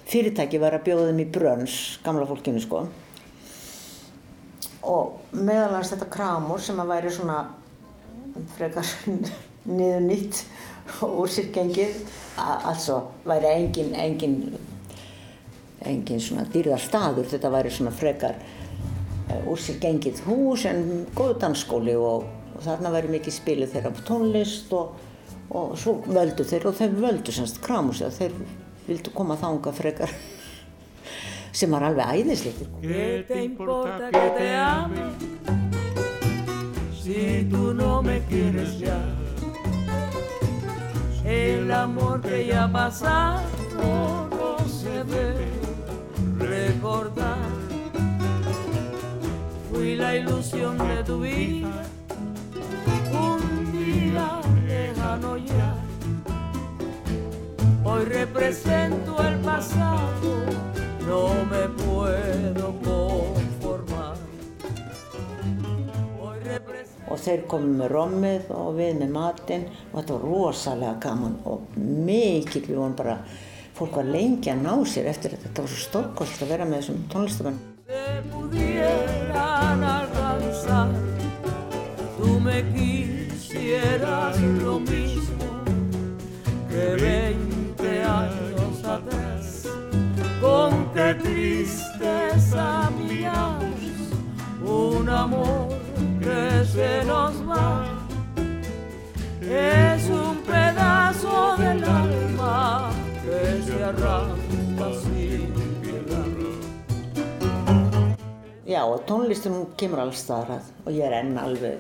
Speaker 3: fyrirtæki var að bjóða þeim í brönns, gamla fólkinu sko. Og meðalans þetta kramur sem að væri svona frekar niður nýtt og úr sér gengið, altså væri engin, engin, engin svona dýrðarstaður, þetta væri svona frekar uh, úr sér gengið hús en góðu dansskóli og, og þarna væri mikið spilið þeirra tónlist og, og svo völdu þeir og þeir völdu semst kramur sig að þeir vildu koma þánga frekar sem var alveg æðislegt
Speaker 5: ¿Qué te importa que te ame si tú no me quieres ya? El amor que ya pasado no se debe recordar. Fui la ilusión de tu vida, un día lejano ya. Hoy represento el pasado, no me puedo conformar.
Speaker 3: Og þeir komu með rommið og við með matinn. Og þetta var rosalega gaman og við vorum bara fólk var lengi að ná sér eftir þetta. Þetta var svo stórkost að vera með þessum tónlistamenn
Speaker 5: amor que se nos va. Es un pedazo del alma que se arranca sin piedad.
Speaker 3: Já og tónlistin hún kemur alls staðar að og ég er enn alveg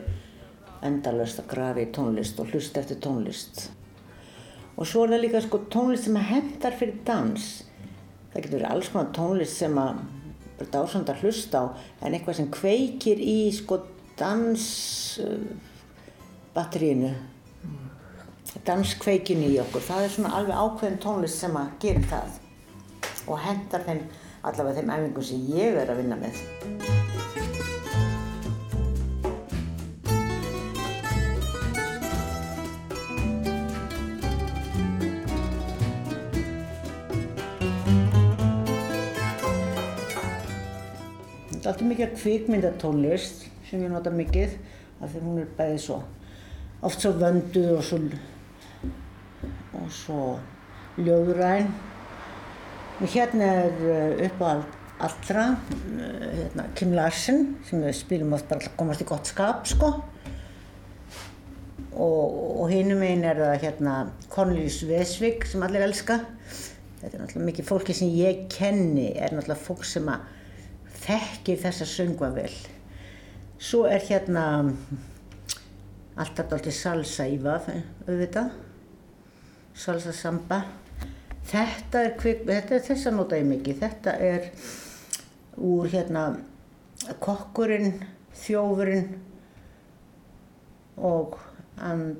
Speaker 3: endalöst að grafa í tónlist og hlusta eftir tónlist. Og svo er það líka sko tónlist sem hendar fyrir dans. Það getur verið alls konar tónlist sem að bara dásand að hlusta á en eitthvað sem kveikir í sko dans uh, batterínu. Danskveikinu í okkur. Það er svona alveg ákveðin tónlist sem að gera það og hendar þeim allavega þeim æfingum sem ég er að vinna með. Er alltaf mikið kvikmyndatónlist sem ég nota mikið af því hún er bæðið svo oft svo vönduð og svo, og svo ljóðræn. Og hérna er uh, upp á allra uh, hérna, Kim Larsen sem við spilum oft bara komast í gott skap sko. Og, og hinum einn er það hérna Cornelius Vesvik sem allir elska. Þetta er náttúrulega mikið fólki sem ég kenni er náttúrulega fólk sem að þekkir þessa söngva vel. Svo er hérna alltaf dálítið salsa í vað, auðvitað. Salsa samba. Þetta er kvik, þetta er þessa nota ég mikið. Þetta er úr hérna kokkurinn, þjófurinn og and,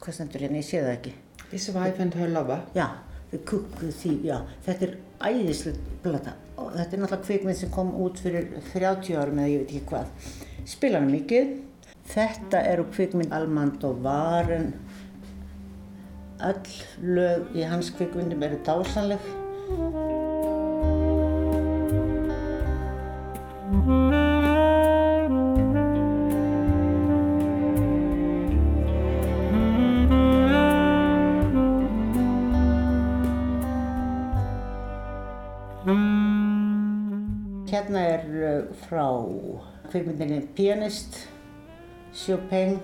Speaker 3: hvað stendur hérna, ég sé það ekki.
Speaker 1: His wife and her lover.
Speaker 3: Já, The Cook Thief, já. Þetta er æðislega blata. Og þetta er náttúrulega kvikmynd sem kom út fyrir 30 árum eða ég veit ekki hvað. Spila hann mikið. Þetta eru kvikmynd Almand og Varen. Öll lög í hans kvikmyndum eru dásanleg. Hérna er uh, frá kvikmyndinni Pianist, Chopin,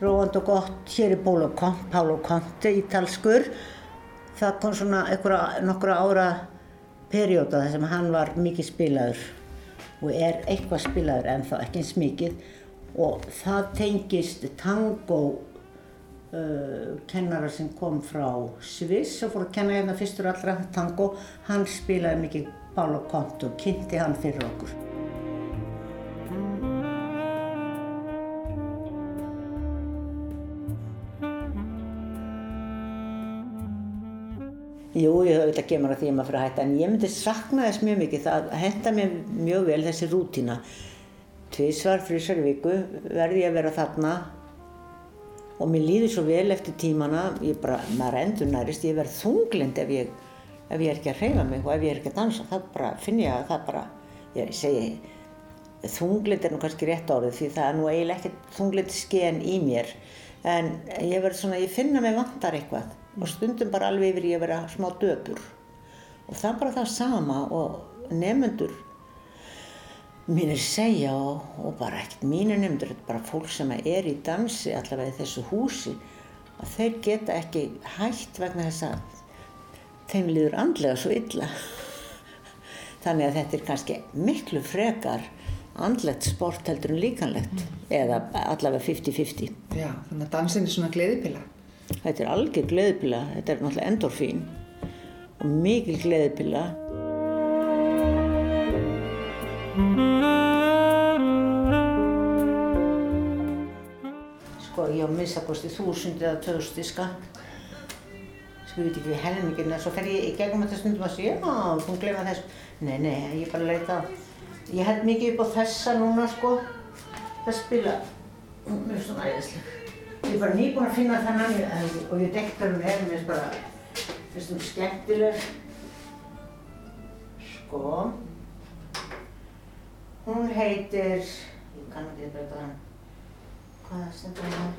Speaker 3: róand og gott. Hér er Pálo Conte, Pálo Conte ítalskur. Það kom svona einhverja nokkra ára perjóta þar sem hann var mikið spilaður og er eitthvað spilaður en þá ekki eins mikið og það tengist tango uh, kennara sem kom frá Sviss og fór að kenna hérna fyrstur allra tango hann spilaði mikið Pálo Conte og kynnti hann fyrir okkur. Jú, ég hef auðvitað kemur að því að maður fyrir að hætta en ég myndi sakna þess mjög mikið. Það henda mér mjög vel þessi rútína. Tvísvar, þrísvar í viku verði ég að vera þarna. Og mér líður svo vel eftir tímana ég bara, maður endur nærist ég verð þunglind ef ég ef ég er ekki að hreyfa mig og ef ég er ekki að dansa það bara, finn ég að það bara ég segi, þunglind er nú kannski rétt árið því það er nú eiginlega ekkert þunglind sken í mér. En ég verð svona, ég finna mig vantar eitthvað og stundum bara alveg yfir ég að vera smá döpur. Og það er bara það sama og nefnendur mínir segja og, og bara ekkert mínir nefnendur, þetta er bara fólk sem er í dansi allavega í þessu húsi að þeir geta ekki hægt vegna þess að þeim líður andlega svo illa þannig að þetta er kannski miklu frekar andlegt sport heldur en líkanlegt eða allavega 50-50
Speaker 1: Já, þannig að dansin er svona gleðipilla.
Speaker 3: Þetta er algjör gleðipilla, þetta er náttúrulega endorfín og mikil gleðipilla. Sko ég á minnstakosti þúsund eða. Sko ég veit ekki helmingin, en svo fer ég í gegnum þetta stundum að segja, já, þú glemma þess. Nei, nei, ég bara leita á. Ég held mikið upp á þessa núna, sko. Það spila, er svona æðisleg. Ég er bara nýbúin að finna þennan ég- og ég dekkt hann er, mér bara, hún skemmtileg. Sko, hún heitir, ég kann ekki þetta hann, hvað stendur hann?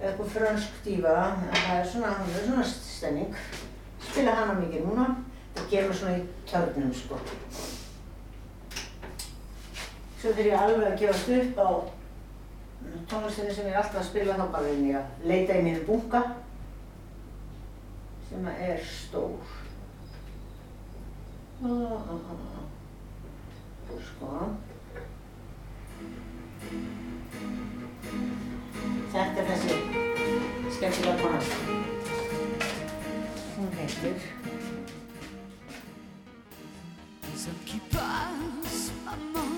Speaker 3: Eitthvað frönsk dífa, en það er svona, hún er svona stemning. Spila hana mikið núna, það kemur svona í törnum sko. Svo þegar ég alveg að gefast upp á tónlistinni sem ég er alltaf að spila þá bara reyni ég að leita í mínu bunga sem er stór. Ah. Sko. Þetta er þessi
Speaker 5: Les hommes qui passent, maman,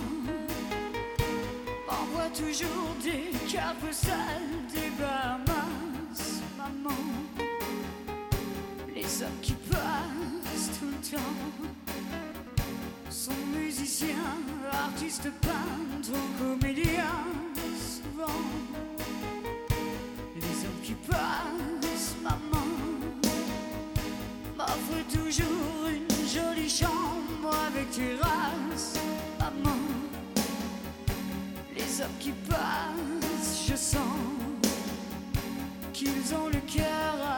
Speaker 5: m'envoient toujours des cartes postales des Bahamas, maman. Les hommes qui passent tout le temps sont musiciens, artistes, peintres, comédiens, hommes qui passent, je sens qu'ils ont le cœur à